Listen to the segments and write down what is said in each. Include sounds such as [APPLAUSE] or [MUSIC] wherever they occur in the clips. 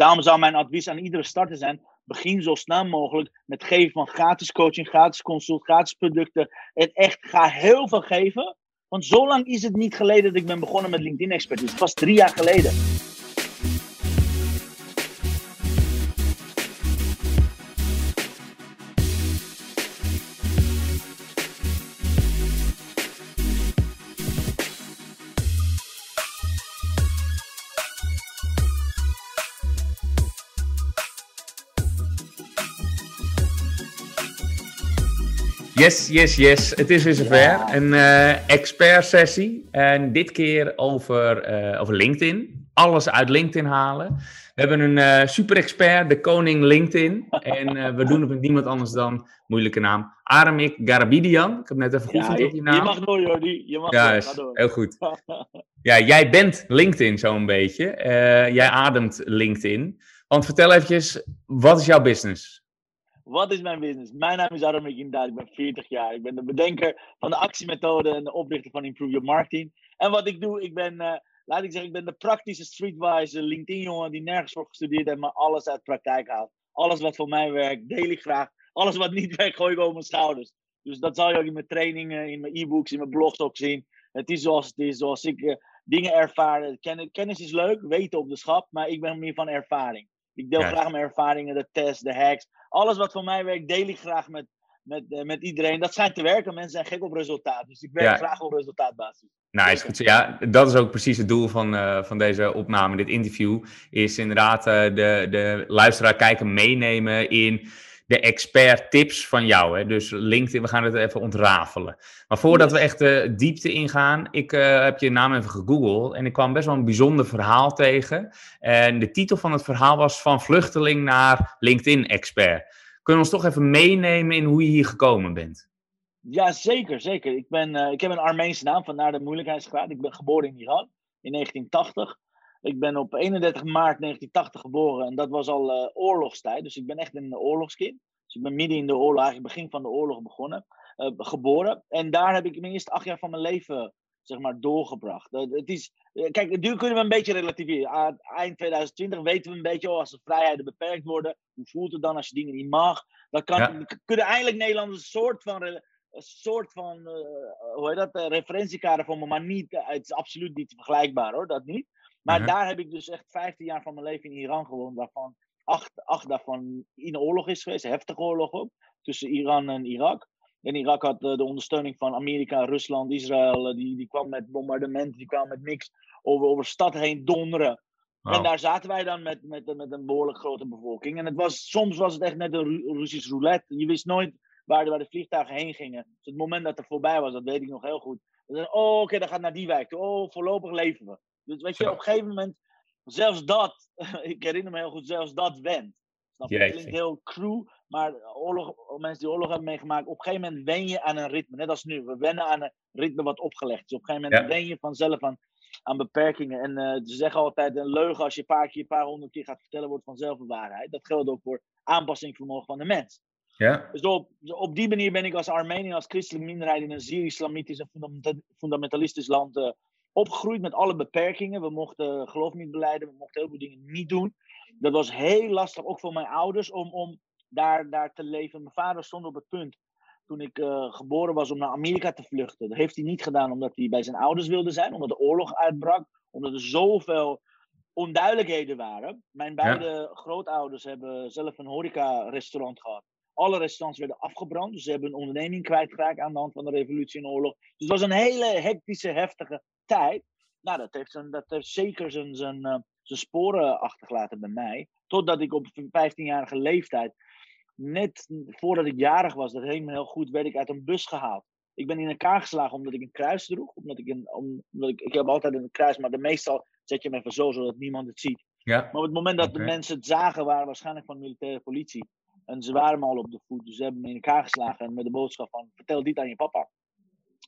daarom zou mijn advies aan iedere starter zijn: begin zo snel mogelijk met geven van gratis coaching, gratis consult, gratis producten. En echt ga heel veel geven. Want zo lang is het niet geleden dat ik ben begonnen met LinkedIn expertise. Het was drie jaar geleden. Yes, yes, yes. Het is weer zover. Een uh, expert sessie. En dit keer over, uh, over LinkedIn. Alles uit LinkedIn halen. We hebben een uh, super expert, de koning LinkedIn. En we doen het met niemand anders dan, moeilijke naam, Aramik Garabidian. Ik heb net even goed ja, je naam. Je mag door, Jordi. Je mag ja, door. heel goed. [LAUGHS] ja, jij bent LinkedIn zo'n beetje. jij ademt LinkedIn. Want vertel eventjes, wat is jouw business? Wat is mijn business? Mijn naam is Aram inderdaad. Ik ben 40 jaar. Ik ben de bedenker van de actiemethode en de oprichter van Improve Your Marketing. En wat ik doe, ik ben, uh, laat ik zeggen, ik ben de praktische streetwise LinkedIn-jongen die nergens voor gestudeerd heeft, maar alles uit praktijk haalt. Alles wat voor mij werkt, deel ik graag. Alles wat niet [LAUGHS] werkt, gooi ik over mijn schouders. Dus dat zal je ook in mijn trainingen, in mijn e-books, in mijn blogs ook zien. Het is zoals het is, zoals ik uh, dingen ervaar. Kennis is leuk, weten op de schap, maar ik ben meer van ervaring. Ik deel graag mijn ervaringen, de tests, de hacks. Alles wat voor mij werkt, deel ik graag met, met, uh, met iedereen. Dat schijnt te werken. Mensen zijn gek op resultaat. Dus ik werk graag op resultaatbasis. Nou, is goed. Ja, dat is ook precies het doel van, uh, van deze opname, dit interview. Is inderdaad uh, de, de luisteraar kijken meenemen in de expert tips van jou. Hè? Dus LinkedIn, we gaan het even ontrafelen. Maar voordat we echt de diepte ingaan, ik uh, heb je naam even gegoogeld en ik kwam best wel een bijzonder verhaal tegen. En de titel van het verhaal was van vluchteling naar LinkedIn-expert. Kunnen we ons toch even meenemen in hoe je hier gekomen bent? Ja, zeker, zeker. Ik, ben, uh, ik heb een Armeense naam, vandaar de moeilijkheidsgraad. Ik ben geboren in Iran in 1980. Ik ben op 31 maart 1980 geboren en dat was al uh, oorlogstijd. Dus ik ben echt een oorlogskind. Dus ik ben midden in de oorlog, eigenlijk begin van de oorlog begonnen, uh, geboren. En daar heb ik mijn eerste acht jaar van mijn leven zeg maar, doorgebracht. Uh, het is, kijk, nu kunnen we een beetje relativeren. eind 2020 weten we een beetje, oh, als de vrijheden beperkt worden, hoe voelt het dan als je dingen niet mag? Dan kan, kunnen eindelijk Nederlanders een soort van een soort van, uh, hoe heet dat, referentiekader voor me, maar niet, het is absoluut niet vergelijkbaar hoor, dat niet. Maar mhm. daar heb ik dus echt 15 jaar van mijn leven in Iran gewoond, waarvan acht, acht daarvan in oorlog is geweest, heftige oorlog ook, tussen Iran en Irak. En Irak had de ondersteuning van Amerika, Rusland, Israël, eh, die, die kwam met bombardementen, die kwam met niks over, over stad heen donderen. En daar zaten wij dan met, met, met een behoorlijk grote bevolking. En het was, soms was het echt net een Russisch roulette. Je wist nooit waar de, waar de vliegtuigen heen gingen. Dus het moment dat er voorbij was, dat weet ik nog heel goed. Dan, oh, oké, okay, dan gaat naar die wijk. Oh, voorlopig leven we. Dus weet je, op een gegeven moment, zelfs dat, [LAUGHS] ik herinner me heel goed, zelfs dat went. Snap je? Het klinkt heel crew, maar oorlog, mensen die oorlog hebben meegemaakt, op een gegeven moment wen je aan een ritme. Net als nu, we wennen aan een ritme wat opgelegd is. Op een gegeven moment wen je vanzelf aan, aan beperkingen. En uh, ze zeggen altijd, een leugen als je een paar keer, een paar honderd keer gaat vertellen, wordt vanzelf een waarheid. Dat geldt ook voor aanpassingsvermogen van de mens. Ja. Dus op, op die manier ben ik als Armenië, als christelijke minderheid in een zeer islamitisch en fundamentalistisch land uh, opgegroeid met alle beperkingen. We mochten geloof niet beleiden, we mochten heel veel dingen niet doen. Dat was heel lastig, ook voor mijn ouders, om, om daar, daar te leven. Mijn vader stond op het punt, toen ik uh, geboren was, om naar Amerika te vluchten. Dat heeft hij niet gedaan omdat hij bij zijn ouders wilde zijn, omdat de oorlog uitbrak, omdat er zoveel onduidelijkheden waren. Mijn beide grootouders hebben zelf een horeca-restaurant gehad. Alle restaurants werden afgebrand, dus ze hebben een onderneming kwijtgeraakt aan de hand van de revolutie en oorlog. Dus het was een hele hectische, heftige tijd. Nou, dat heeft, dat heeft zeker zijn, zijn, uh, zijn sporen achtergelaten bij mij. Totdat ik op 15-jarige leeftijd, net voordat ik jarig was, dat heen me heel goed, werd ik uit een bus gehaald. Ik ben in elkaar geslagen omdat ik een kruis droeg. Omdat ik, een, omdat ik, ik heb altijd een kruis, maar de meestal zet je hem even zo, zodat niemand het ziet. Ja. Maar op het moment dat de mensen het zagen, waren waarschijnlijk van de militaire politie. En ze waren me al op de voet, dus ze hebben me in elkaar geslagen met de boodschap van, vertel dit aan je papa.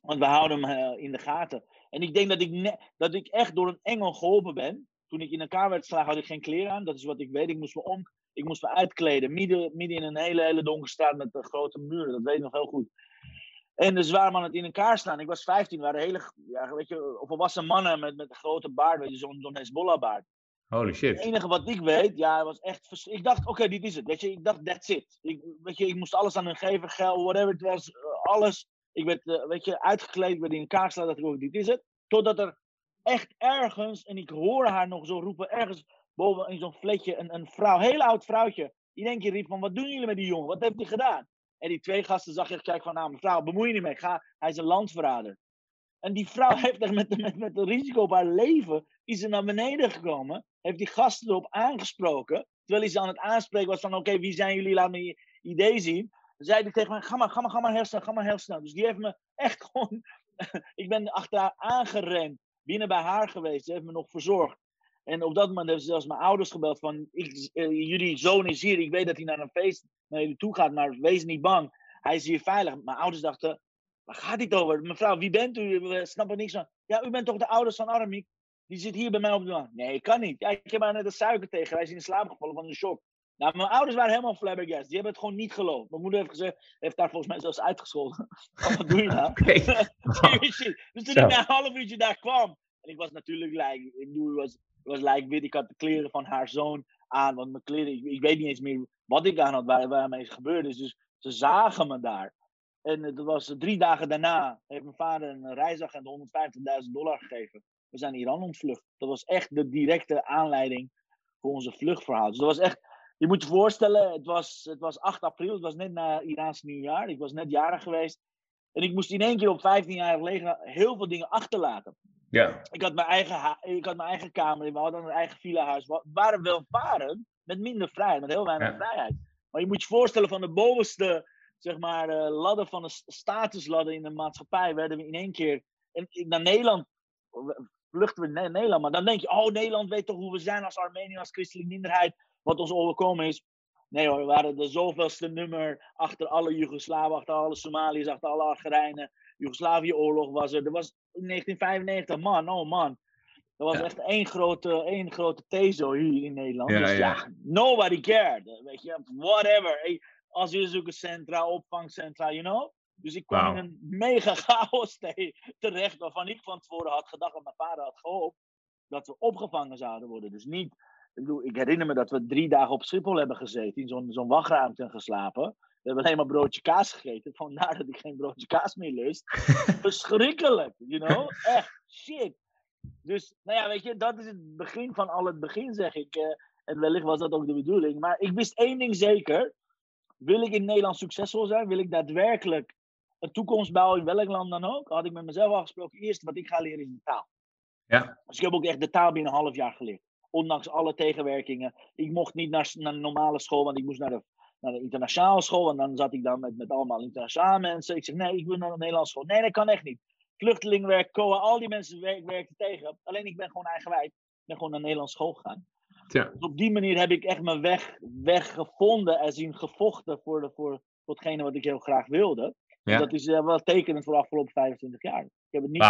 Want we houden hem uh, in de gaten. En ik denk dat ik, dat ik echt door een engel geholpen ben. Toen ik in elkaar werd geslagen, had ik geen kleren aan. Dat is wat ik weet. Ik moest me, om, ik moest me uitkleden. Midden, midden in een hele, hele donkere straat met een grote muren. Dat weet ik nog heel goed. En de zwaar man het in elkaar staan. Ik was 15, waren hele ja, weet je, volwassen mannen met, met een grote baard. Weet je, zo'n zo'n Hezbollah-baard. Holy shit. Het enige wat ik weet, ja, was echt. Ik dacht, oké, dit is het. Weet je, ik dacht, that's it. Ik, weet je, ik moest alles aan hun geven, geld, whatever het was, eh, alles. Ik werd, eh, weet je, uitgekleed, werd in elkaar geslaan. Dat ik ook, dit is het. Totdat er echt ergens, en ik hoorde haar nog zo roepen, ergens boven in zo'n fletje, een, een vrouw, heel oud vrouwtje. Die denk je riep van, wat doen jullie met die jongen? Wat heeft hij gedaan? En die twee gasten zag je kijken van, nou mevrouw, bemoei je niet mee. Ga, hij is een landverrader. En die vrouw [LAUGHS] heeft echt met, met, met een risico op haar leven, is ze naar beneden gekomen. Heeft die gasten erop aangesproken. Terwijl hij ze aan het aanspreken was van, oké, wie zijn jullie? Laat me je idee zien. Dan zei hij tegen mij, ga maar, ga maar, ga maar heel snel, ga maar heel snel. Dus die heeft me echt [LAUGHS] gewoon, ik ben achter haar aangerend. Binnen bij haar geweest, ze heeft me nog verzorgd. En op dat moment hebben ze zelfs mijn ouders gebeld van, ik, eh, jullie zoon is hier, ik weet dat hij naar een feest naar jullie toe gaat, maar wees niet bang. Hij is hier veilig. Mijn ouders dachten, waar gaat dit over? Mevrouw, wie bent u? We snappen niks van. Ja, u bent toch de ouders van Armik? Die zit hier bij mij op de bank. Nee, kan niet. Ja, ik heb haar net een suiker tegen. Hij is in slaap gevallen van de shock. Nou, mijn ouders waren helemaal flabbergast. Die hebben het gewoon niet geloofd. Mijn moeder heeft gezegd, heeft daar volgens mij zelfs uitgescholden. [LAUGHS] Wat doe je nou? [LAUGHS] [LAUGHS] Dus toen ik na een half uurtje daar kwam. En ik was natuurlijk, like, ik bedoel, was, was like, wit. Ik had de kleren van haar zoon aan. Want mijn kleren, ik, ik weet niet eens meer wat ik aan had, waar, waarmee het gebeurd is. Dus ze zagen me daar. En het was drie dagen daarna, heeft mijn vader een reisagent 150.000 dollar gegeven. We zijn Iran ontvlucht. Dat was echt de directe aanleiding voor onze vluchtverhaal. Dus dat was echt, je moet je voorstellen, het was, het was 8 april, het was net na Iraans nieuwjaar. Ik was net jarig geweest. En ik moest in één keer op 15 jaar leven heel veel dingen achterlaten. Ja. Ik had mijn eigen, ik had mijn eigen kamer, we hadden een eigen villa-huis. We waren welvarend, met minder vrijheid, met heel weinig Ja. vrijheid. Maar je moet je voorstellen, van de bovenste zeg maar, eh, ladder van de statusladder in de maatschappij, werden we in één keer en, in- naar Nederland, vluchten we naar Nederland. Maar dan denk je, oh, Nederland weet toch hoe we zijn als Armenië, als christelijke minderheid, wat ons overkomen is. Nee hoor, we waren de zoveelste nummer achter alle Joegoslaven, achter alle Somaliërs, achter alle Algerijnen. Joegoslavië-oorlog was er. Er was in 1995, man, oh man. Er was Ja. echt één grote, één grote tezo hier in Nederland. Ja, dus ja, ja. nobody cared. Weet je, whatever. Asielzoekerscentra, opvangcentra, you know. Dus ik kwam in een mega [LAUGHS] chaos te- terecht, waarvan ik van tevoren had gedacht, en mijn vader had gehoopt, dat we opgevangen zouden worden. Dus niet, ik, bedoel, ik herinner me dat we drie dagen op Schiphol hebben gezeten, in zo'n zo'n wachtruimte en geslapen. We hebben alleen maar broodje kaas gegeten, vandaar dat ik geen broodje kaas meer lust. [LAUGHS] Verschrikkelijk, you know? Echt, shit. Dus, nou ja, weet je, dat is het begin van al het begin, zeg ik. eh, en wellicht was dat ook de bedoeling. Maar ik wist één ding zeker. Wil ik in Nederland succesvol zijn? Wil ik daadwerkelijk een toekomst bouwen in welk land dan ook? Had ik met mezelf afgesproken. Eerst wat ik ga leren is de taal. Ja. Dus ik heb ook echt de taal binnen een half jaar geleerd. Ondanks alle tegenwerkingen. Ik mocht niet naar, naar de normale school, want ik moest naar de, naar de internationale school. En dan zat ik dan met, met allemaal internationale mensen. Ik zeg, nee, ik wil naar de Nederlandse school. Nee, dat kan echt niet. Vluchtelingenwerk, COA, al die mensen werk, werkten tegen. Alleen ik ben gewoon eigenwijs. Ik ben gewoon naar de Nederlandse school gegaan. Tja. Dus op die manier heb ik echt mijn weg, weg gevonden en zien gevochten voor, de, voor, voor hetgene wat ik heel graag wilde. Ja. Dat is eh, wel tekenend voor de afgelopen 25 jaar. Ik heb het niet.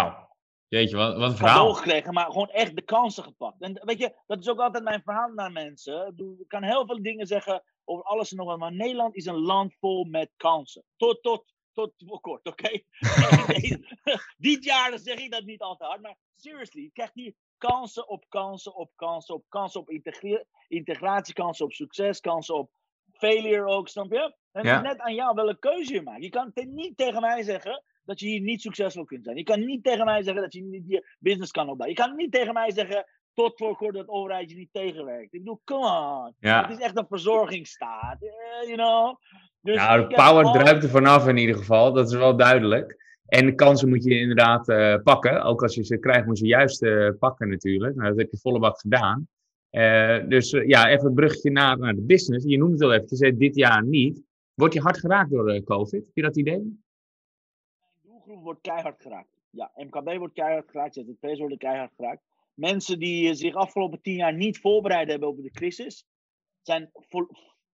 Jeetje, wat, wat een verhaal. gekregen, maar gewoon echt de kansen gepakt. En weet je, dat is ook altijd mijn verhaal naar mensen. Ik kan heel veel dingen zeggen over alles en nog wat, maar Nederland is een land vol met kansen. Tot, tot, tot voor kort, oké? [LAUGHS] Dit jaar zeg ik dat niet al te hard, maar seriously, je krijgt hier kansen op kansen op kansen op kansen op integratie, kansen op succes, kansen op failure ook, snap je? En Ja. het is net aan jou welke keuze je maakt. Je kan te- niet tegen mij zeggen dat je hier niet succesvol kunt zijn. Je kan niet tegen mij zeggen dat je niet je business kan opbouwen. Je kan niet tegen mij zeggen tot voor kort dat de overheid je niet tegenwerkt. Ik bedoel, come on. Ja. Het is echt een verzorgingsstaat, eh, you know. Dus Nou, de power al- druipt er vanaf in ieder geval. Dat is wel duidelijk. En de kansen moet je inderdaad eh, pakken. Ook als je ze krijgt, moet je juist eh, pakken natuurlijk. Nou, dat heb je volle bak gedaan. Dus ja, even een bruggetje naar, naar de business. Je noemt het al even, je zei dit jaar niet. Word je hard geraakt door COVID? Heb je dat idee? Wordt keihard geraakt. Ja, MKB wordt keihard geraakt, ZZP's worden keihard geraakt. Mensen die eh, zich afgelopen tien jaar niet voorbereid hebben op de crisis, zijn vo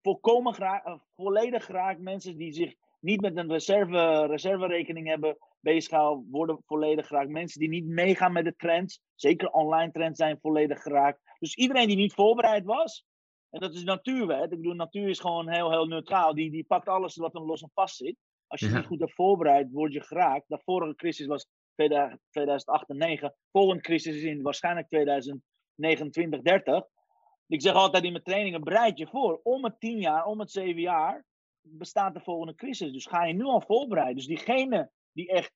volkomen gera- eh, volledig geraakt. Mensen die zich niet met een reserve, reserverekening hebben bezighouden, worden volledig geraakt. Mensen die niet meegaan met de trends, zeker online trends, zijn volledig geraakt. Dus iedereen die niet voorbereid was, en dat is natuurwet. Ik bedoel, natuur is gewoon heel, heel neutraal. Die, die pakt alles wat er los en vast zit. Als je Ja. niet goed hebt voorbereid, word je geraakt. De vorige crisis was 2000 2008 en 2009. Volgende crisis is in waarschijnlijk 2029, 30. Ik zeg altijd in mijn trainingen, bereid je voor. Om het tien jaar, om het zeven jaar, bestaat de volgende crisis. Dus ga je nu al voorbereiden. Dus diegenen die echt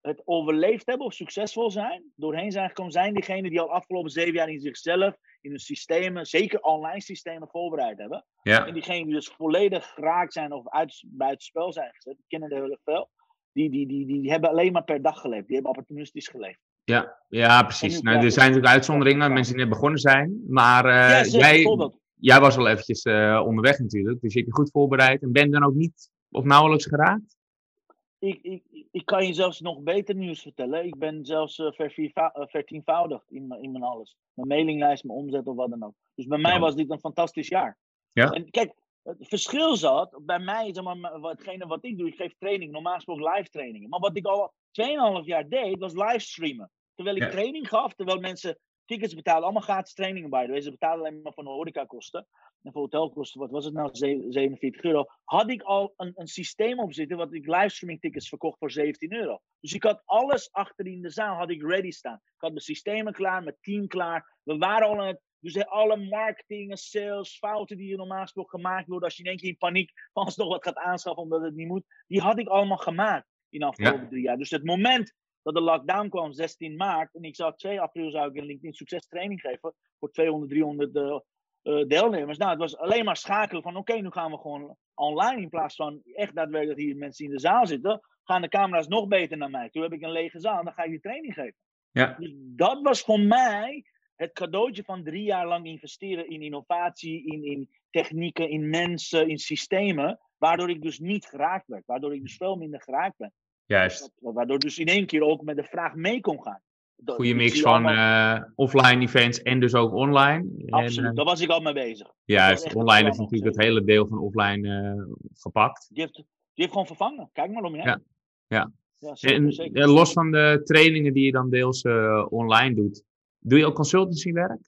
het overleefd hebben of succesvol zijn, doorheen zijn gekomen, zijn diegenen die al afgelopen zeven jaar in zichzelf, in hun systemen, zeker online systemen, voorbereid hebben. Ja. En diegenen die dus volledig geraakt zijn of uit, buitenspel zijn gezet, die kennen de hele veel, die, die, die, die, hebben alleen maar per dag geleefd. Die hebben opportunistisch geleefd. Ja, ja precies. Nou, er zijn natuurlijk uitzonderingen, mensen die net begonnen zijn. Maar eh, ja, zeker, jij, jij was al eventjes eh, onderweg natuurlijk, dus je hebt je goed voorbereid. En ben dan ook niet of nauwelijks geraakt? Ik, ik, ik kan je zelfs nog beter nieuws vertellen. Ik ben zelfs eh, vertienvoudigd in, mijn- in mijn alles. Mijn mailinglijst, mijn omzet of wat dan ook. Dus bij mij was dit een fantastisch jaar. Ja. En kijk, het verschil zat bij mij, zeg maar, watgene wat ik doe, ik geef training, normaal gesproken live trainingen. Maar wat ik al 2,5 jaar deed, was livestreamen. Terwijl ik Ja. training gaf, terwijl mensen tickets betalen, allemaal gratis trainingen bij de way. Ze betalen alleen maar voor de horecakosten. En voor hotelkosten, wat was het nou, Ze- 47 euro. Had ik al een, een systeem op zitten, wat ik livestreaming tickets verkocht voor 17 euro. Dus ik had alles achter in de zaal, had ik ready staan. Ik had mijn systemen klaar, mijn team klaar. We waren al aan het, dus alle marketing en sales, fouten die er normaal gesproken gemaakt worden, als je in één keer in paniek [LAUGHS] van nog wat gaat aanschaffen omdat het niet moet, die had ik allemaal gemaakt in de afgelopen drie jaar. Dus het moment dat de lockdown kwam, 16 maart, en ik zou 2 april zou ik een LinkedIn succes training geven voor 200, 300 eh, eh, deelnemers. Nou, het was alleen maar schakelen van oké, nu gaan we gewoon online in plaats van echt daadwerkelijk hier mensen in de zaal zitten. Gaan de camera's nog beter naar mij. Toen heb ik een lege zaal, dan ga ik die training geven. Ja. Dus dat was voor mij het cadeautje van drie jaar lang investeren in innovatie, in, in technieken, in mensen, in systemen. Waardoor ik dus niet geraakt werd. Waardoor ik dus veel minder geraakt ben. Juist. Waardoor dus in één keer ook met de vraag mee kon gaan. Dat- Goede mix van allemaal- eh, offline events en dus ook online. Absoluut, eh, daar was ik al mee bezig. juist, online is natuurlijk het hele deel van offline eh, gepakt. Die heeft, die heeft gewoon vervangen. Kijk maar om je heen. Ja, ja. ja zeker, En zeker. eh, los van de trainingen die je dan deels eh, online doet, doe je ook consultancywerk?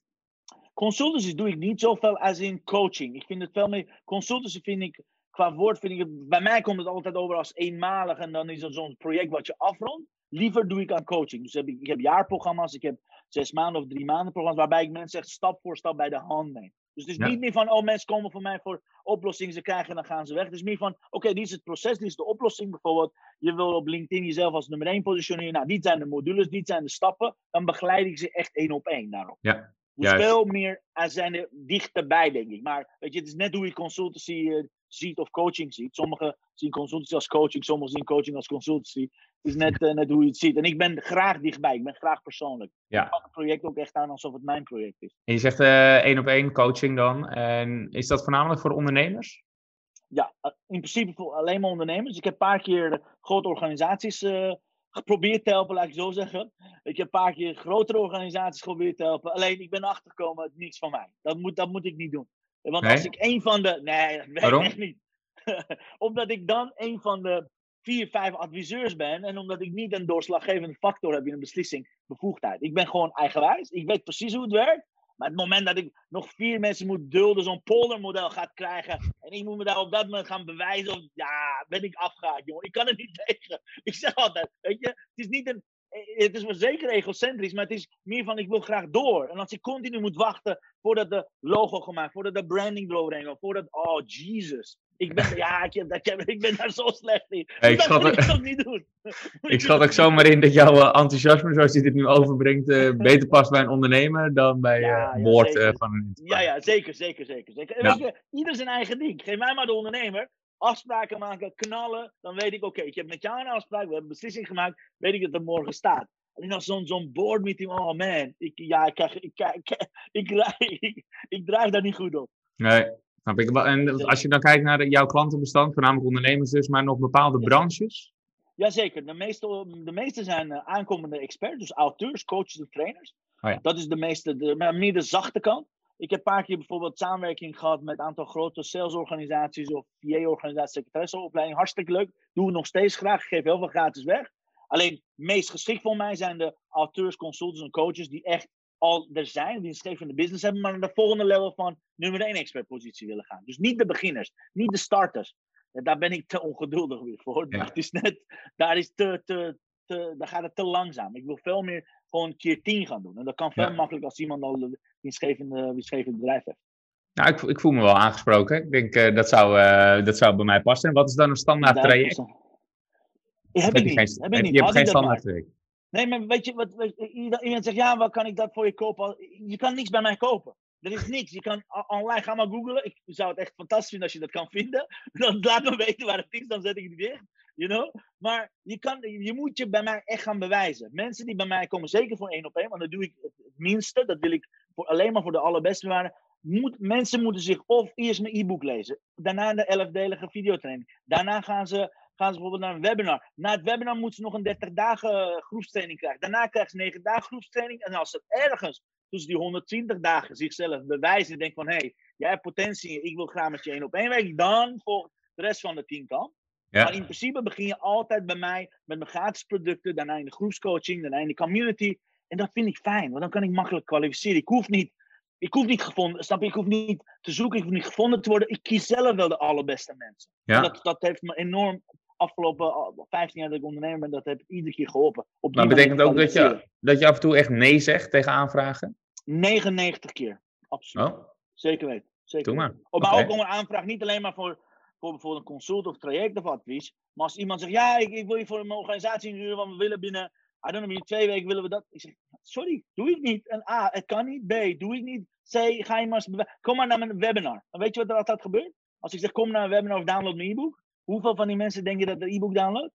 Consultancy doe ik niet zoveel als in coaching. Ik vind het veel meer. Consultancy vind ik, qua woord, vind ik het. Bij mij komt het altijd over als eenmalig en dan is het zo'n project wat je afrondt. Liever doe ik aan coaching. Dus heb ik, ik heb jaarprogramma's, ik heb zes maanden of drie maanden programma's, waarbij ik mensen echt stap voor stap bij de hand neem. Dus het is Ja. niet meer van, oh mensen komen voor mij voor oplossingen, ze krijgen en dan gaan ze weg. Het is meer van, oké, dit is het proces, dit is de oplossing bijvoorbeeld. Je wil op LinkedIn jezelf als nummer één positioneren. Nou, dit zijn de modules, dit zijn de stappen. Dan begeleid ik ze echt één op één daarop. Ja, Dus juist. veel meer aan zijn er dichterbij, denk ik. Maar weet je, het is net hoe je consultancy eh, ziet of coaching ziet. Sommigen zien consultancy als coaching, sommigen zien coaching als consultancy. Het is net, eh, net hoe je het ziet. En ik ben graag dichtbij, ik ben graag persoonlijk. Ja. Ik pak het project ook echt aan alsof het mijn project is. En je zegt eh, één op één coaching dan. En is dat voornamelijk voor ondernemers? Ja, eh, in principe voor alleen maar ondernemers. Ik heb een paar keer grote organisaties geprobeerd te helpen, laat ik zo zeggen. Ik heb een paar keer grotere organisaties geprobeerd te helpen. Alleen ik ben achtergekomen, niks van mij. Dat moet, dat moet ik niet doen. Want Nee? als ik een van de. Nee, dat weet Waarom? ik echt niet. [LAUGHS] omdat ik dan een van de vier, vijf adviseurs ben. En omdat ik niet een doorslaggevende factor heb in een beslissing, bevoegdheid. Ik ben gewoon eigenwijs. Ik weet precies hoe het werkt. Maar het moment dat ik nog vier mensen moet dulden, zo'n poldermodel gaat krijgen. En ik moet me daar op dat moment gaan bewijzen. Of, ja, ben ik afgehaakt, jongen. Ik kan er niet [LAUGHS] tegen. Ik zeg altijd, weet je, het is niet een. Het is wel zeker egocentrisch, maar het is meer van ik wil graag door. En als ik continu moet wachten voordat de logo gemaakt, voordat de branding gaat, voordat, oh Jesus. Ik ben, ja, ik, heb, ik, ben daar zo slecht in. ik dat schat moet ik ook niet doen. [LAUGHS] Ik schat ook zomaar in dat jouw eh, enthousiasme, zoals je dit nu overbrengt, eh, [LAUGHS] beter past bij een ondernemer dan bij Ja, eh ja, boord van een Ja, ja, zeker, zeker, zeker. zeker. Ja. je, ieder zijn eigen ding. Geef mij maar de ondernemer. Afspraken maken, knallen. Dan weet ik, oké, ik heb met jou een afspraak. We hebben een beslissing gemaakt. Weet ik dat het morgen staat. Alleen als zo'n zo'n board meeting, oh man. Ik, ja, ik, krijg, ik, [LAUGHS] ik, ik, daar niet goed op. Nee, snap ik. wel. En als je dan kijkt naar jouw klantenbestand, voornamelijk ondernemers dus, maar nog bepaalde Ja. branches? Jazeker, de meeste, de meeste zijn eh, aankomende experts, dus auteurs, coaches en trainers. Oh ja. Dat is de meeste, de, maar meer de zachte kant. Ik heb een paar keer bijvoorbeeld samenwerking gehad met een aantal grote salesorganisaties of VA-organisaties, secretaresseopleiding. Hartstikke leuk. Doen we nog steeds graag. Ik geef heel veel gratis weg. Alleen, meest geschikt voor mij zijn de auteurs, consultants en coaches die echt al er zijn, die een schreef business hebben, maar naar de volgende level van nummer 1 expertpositie willen gaan. Dus niet de beginners, niet de starters. Daar ben ik te ongeduldig weer voor. Ja. Het is net, daar is te, te, te, dan gaat het te langzaam. Ik wil veel meer gewoon keer 10 gaan doen. En dat kan veel Ja. makkelijker als iemand al een winstgevend bedrijf heeft. Nou, ik, ik voel me wel aangesproken. Ik denk eh, dat, zou, eh, dat zou bij mij passen. En wat is dan een standaard traject? 1000%. Ja, heb Heb ik je niet. geen, Heb ik niet. je hebt geen standaard traject. Nee, maar weet je, wat, weet je, ieder- iemand zegt, ja, wat kan ik dat voor je kopen? Je kan niks bij mij kopen. Er is niks. Je kan online, ga maar googlen. Ik zou het echt fantastisch vinden als je dat kan vinden. [LAUGHS] Dan laat me weten waar het is, dan zet ik het dicht. You know? Maar je, kan, je moet je bij mij echt gaan bewijzen. Mensen die bij mij komen, zeker voor één op één, want dat doe ik het minste. Dat wil ik voor, alleen maar voor de allerbeste bewaren. Moet, mensen moeten zich of eerst mijn e-book lezen. Daarna de elfdelige videotraining. Daarna gaan ze, gaan ze bijvoorbeeld naar een webinar. Na het webinar moeten ze nog een 30 dagen groepstraining krijgen. Daarna krijgen ze 9 dagen groepstraining. En als ze ergens tussen die 120 dagen zichzelf bewijzen en denken van hé, hey, jij hebt potentie, ik wil graag met je één op één werken, dan volgt de rest van de team kan. Ja. Maar in principe begin je altijd bij mij met mijn gratis producten, daarna in de groepscoaching, daarna in de community. En dat vind ik fijn, want dan kan ik makkelijk kwalificeren. Ik hoef niet, ik hoef niet gevonden, snap je? Ik hoef niet te zoeken, ik hoef niet gevonden te worden. Ik kies zelf wel de allerbeste mensen. Ja. Dat, dat heeft me enorm, afgelopen al 15 jaar dat ik ondernemer ben, dat heeft iedere keer geholpen. Op Maar betekent ook dat je, dat je af en toe echt nee zegt tegen aanvragen? 99 keer, absoluut. Oh, Zeker weten. Zeker doe weten. maar. Oh, maar ook om een aanvraag, niet alleen maar voor, voor bijvoorbeeld een consult of traject of advies. Maar als iemand zegt, ja, ik, ik wil je voor een organisatie inhuren, want we willen binnen, I don't know, binnen twee weken willen we dat. Ik zeg, sorry, doe ik niet. En A, het kan niet. B, doe ik niet. C, ga je maar eens Kom maar naar mijn webinar. En weet je wat er altijd gebeurt? Als ik zeg, kom naar een webinar of download mijn e-book. Hoeveel van die mensen denk je dat de e-book downloadt?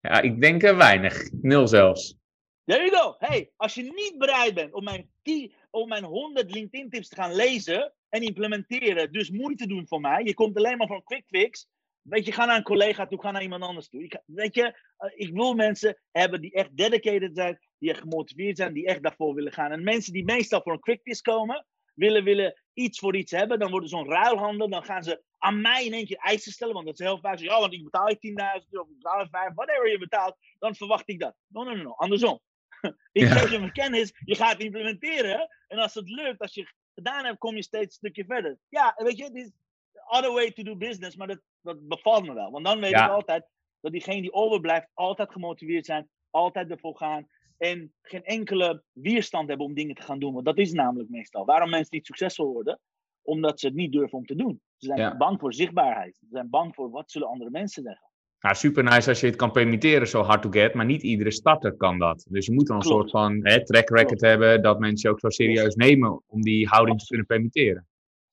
Ja, ik denk er weinig. Nul zelfs. There you go. Hey, als je niet bereid bent om mijn, 10 om mijn 100 LinkedIn tips te gaan lezen en implementeren, dus moeite doen voor mij, je komt alleen maar voor een quick fix. Weet je, ga naar een collega toe, ga naar iemand anders toe. Ik, weet je, eh, ik wil mensen hebben die echt dedicated zijn, die echt gemotiveerd zijn, die echt daarvoor willen gaan. En mensen die meestal voor een quick fix komen, willen, willen iets voor iets hebben, dan worden zo'n ruilhandel, dan gaan ze aan mij in keer eisen stellen, want dat is heel vaak zo, ja, want ik betaal je 10.000 of ik betaal je 5, whatever je betaalt, dan verwacht ik dat. No, no, no, no, andersom. [LAUGHS] Ik geef je mijn kennis, je gaat het implementeren. En als het lukt, als je het gedaan hebt, kom je steeds een stukje verder. Ja, weet je, dit is the other way to do business, maar dat, dat bevalt me wel. Want dan weet Ja. ik altijd dat diegene die overblijft, altijd gemotiveerd zijn, altijd ervoor gaan. En geen enkele weerstand hebben om dingen te gaan doen. Want dat is namelijk meestal. Waarom mensen niet succesvol worden? Omdat ze het niet durven om te doen. Ze zijn Ja. bang voor zichtbaarheid. Ze zijn bang voor wat zullen andere mensen zeggen. Nou, super nice als je het kan permitteren, zo hard to get. Maar niet iedere starter kan dat. Dus je moet dan een Klopt. soort van hè, track record Klopt. hebben. Dat mensen ook zo serieus nemen om die houding te kunnen permitteren.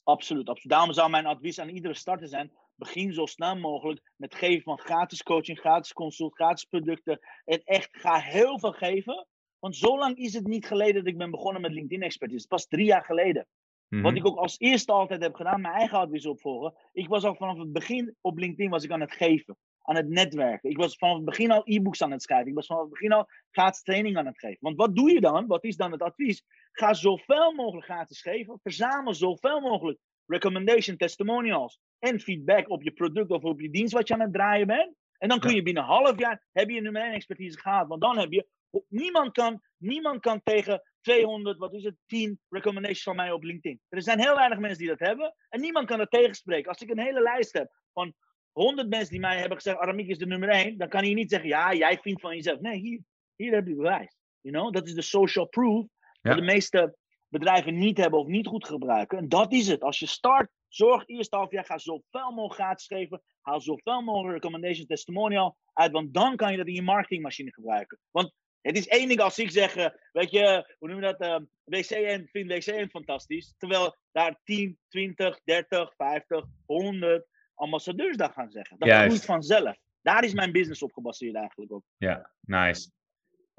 Absoluut, absoluut. Daarom zou mijn advies aan iedere starter zijn: begin zo snel mogelijk met geven van gratis coaching, gratis consult, gratis producten. En echt ga heel veel geven. Want zo lang is het niet geleden dat ik ben begonnen met LinkedIn expertise. Pas drie jaar geleden. Mhm. Wat ik ook als eerste altijd heb gedaan, mijn eigen advies opvolgen. Ik was al vanaf het begin op LinkedIn was ik aan het geven, aan het netwerken. Ik was vanaf het begin al e-books aan het schrijven. Ik was vanaf het begin al gratis training aan het geven. Want wat doe je dan? Wat is dan het advies? Ga zoveel mogelijk gratis geven. Verzamel zoveel mogelijk recommendation testimonials en feedback op je product of op je dienst wat je aan het draaien bent. En dan kun je binnen een half jaar heb je nummer 1 expertise gehaald. Want dan heb je niemand kan, niemand kan tegen 200, wat is het, 10 recommendations van mij op LinkedIn. Er zijn heel weinig mensen die dat hebben. En niemand kan dat tegenspreken. Als ik een hele lijst heb van 100 mensen die mij hebben gezegd, Aramiek is de nummer 1, dan kan je niet zeggen, ja, jij vindt van jezelf. Nee, hier, hier heb je bewijs. You know? Dat is de social proof. Ja. Dat de meeste bedrijven niet hebben of niet goed gebruiken. En dat is het. Als je start, zorg eerst half jaar, ga zoveel mogelijk gratis geven. Haal zoveel mogelijk recommendation testimonial uit. Want dan kan je dat in je marketingmachine gebruiken. Want het is één ding als ik zeg, eh, weet je, hoe noem je dat? eh, WCN, vind WCN fantastisch. Terwijl daar 10, 20, 30, 50, 100 ambassadeurs dat gaan zeggen. Dat Juist. groeit vanzelf. Daar is mijn business op gebaseerd eigenlijk ook. Ja, nice.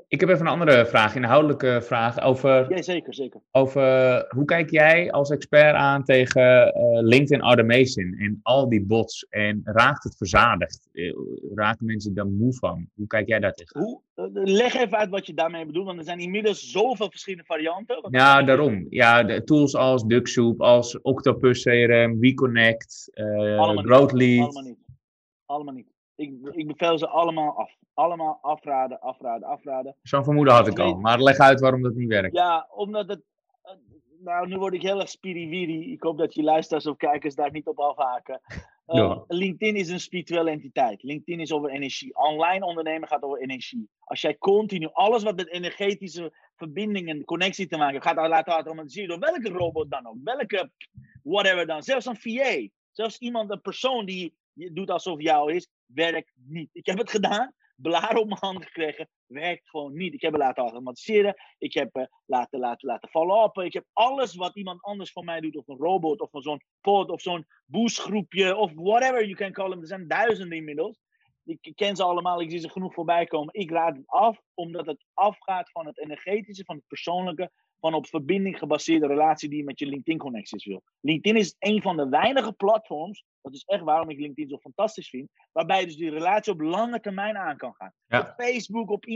Ik heb even een andere vraag, inhoudelijke vraag over, Ja, zeker, zeker. over hoe kijk jij als expert aan tegen eh, LinkedIn automation en al die bots en raakt het verzadigd? Eh, Raken mensen daar moe van? Hoe kijk jij daar tegen? Hoe, eh, leg even uit wat je daarmee bedoelt, want er zijn inmiddels zoveel verschillende varianten. Ja, daarom. Ja, de tools als DuckSoup, als Octopus CRM, WeConnect, eh Allemaal niet. GrowthLead. Allemaal niet. Allemaal niet. Ik, ik beveel ze allemaal af. Allemaal afraden, afraden, afraden. Zo'n vermoeden had ik al, maar leg uit waarom dat niet werkt. Ja, omdat het. eh, Nou, nu word ik heel erg spiriwiri. Ik hoop dat je luisteraars of kijkers daar niet op afhaken. Uh, Ja. LinkedIn is een spirituele entiteit. LinkedIn is over energie. Online ondernemen gaat over energie. Als jij continu alles wat met energetische verbinding en connectie te maken gaat laten automatiseren door welke robot dan ook. Welke whatever dan. Zelfs een VA. Zelfs iemand, een persoon die doet alsof jou is, werkt niet. Ik heb het gedaan, blaren op mijn hand gekregen, werkt gewoon niet. Ik heb het laten automatiseren, ik heb uh, laten, laten, laten follow-uppen. Ik heb alles wat iemand anders voor mij doet, of een robot, of zo'n pod, of zo'n boostgroepje, of whatever you can call them. Er zijn duizenden inmiddels. Ik ken ze allemaal, ik zie ze genoeg voorbij komen. Ik raad het af, omdat het afgaat van het energetische, van het persoonlijke, van op verbinding gebaseerde relatie die je met je LinkedIn-connecties wil. LinkedIn is een van de weinige platforms, dat is echt waarom ik LinkedIn zo fantastisch vind, waarbij je dus die relatie op lange termijn aan kan gaan. Ja. Op Facebook, op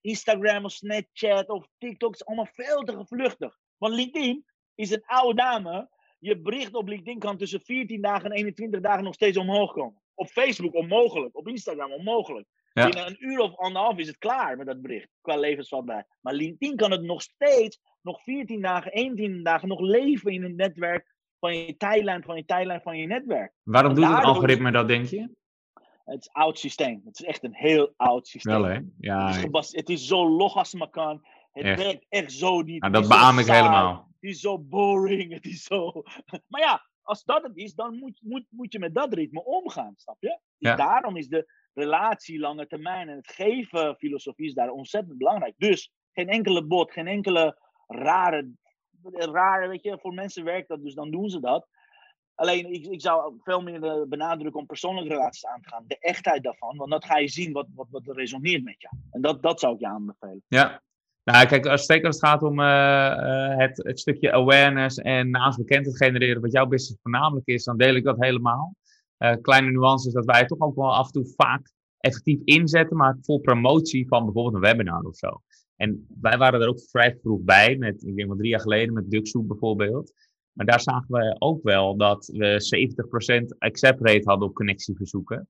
Instagram, of Snapchat, of TikTok is allemaal veel te gevluchtig. Want LinkedIn is een oude dame. Je bericht op LinkedIn kan tussen 14 dagen en 21 dagen nog steeds omhoog komen. Op Facebook onmogelijk, op Instagram onmogelijk. Ja. Binnen een uur of anderhalf is het klaar met dat bericht, qua levensvatbaarheid. Maar LinkedIn kan het nog steeds, nog 14 dagen, 21 dagen, nog leven in het netwerk van je tijdlijn, van je tijdlijn, van je netwerk. Waarom doet het algoritme dat, denk je? Het is een oud systeem. Het is echt een heel oud systeem. Wel, hè? Het, Ja, is gebas- het is zo log als het maar kan. Het Echt. werkt echt zo niet. nou, Het dat is beaam ik saai. helemaal. Het is zo boring. Het is zo... [LAUGHS] Maar ja, als dat het is, dan moet, moet, moet je met dat ritme omgaan, snap je? Dus Ja. daarom is de relatie lange termijn en het geven filosofie is daar ontzettend belangrijk. Dus geen enkele bot, geen enkele rare, rare, weet je, voor mensen werkt dat, dus dan doen ze dat. Alleen, ik, ik zou veel meer eh, benadrukken om persoonlijke relaties aan te gaan. De echtheid daarvan, want dan ga je zien wat, wat, wat resoneert met jou. En dat, dat zou ik je aanbevelen. Ja. Nou, kijk, als, zeker het gaat om eh, eh, het, het stukje awareness en naamsbekendheid genereren, wat jouw business voornamelijk is, dan deel ik dat helemaal. Eh, kleine nuances dat wij het toch ook wel af en toe vaak effectief inzetten, maar vol promotie van bijvoorbeeld een webinar of zo. En wij waren er ook vrij vroeg bij, met, ik denk wel drie jaar geleden, met Ducksoep bijvoorbeeld. Maar daar zagen we ook wel dat we 70% accept rate hadden op connectieverzoeken.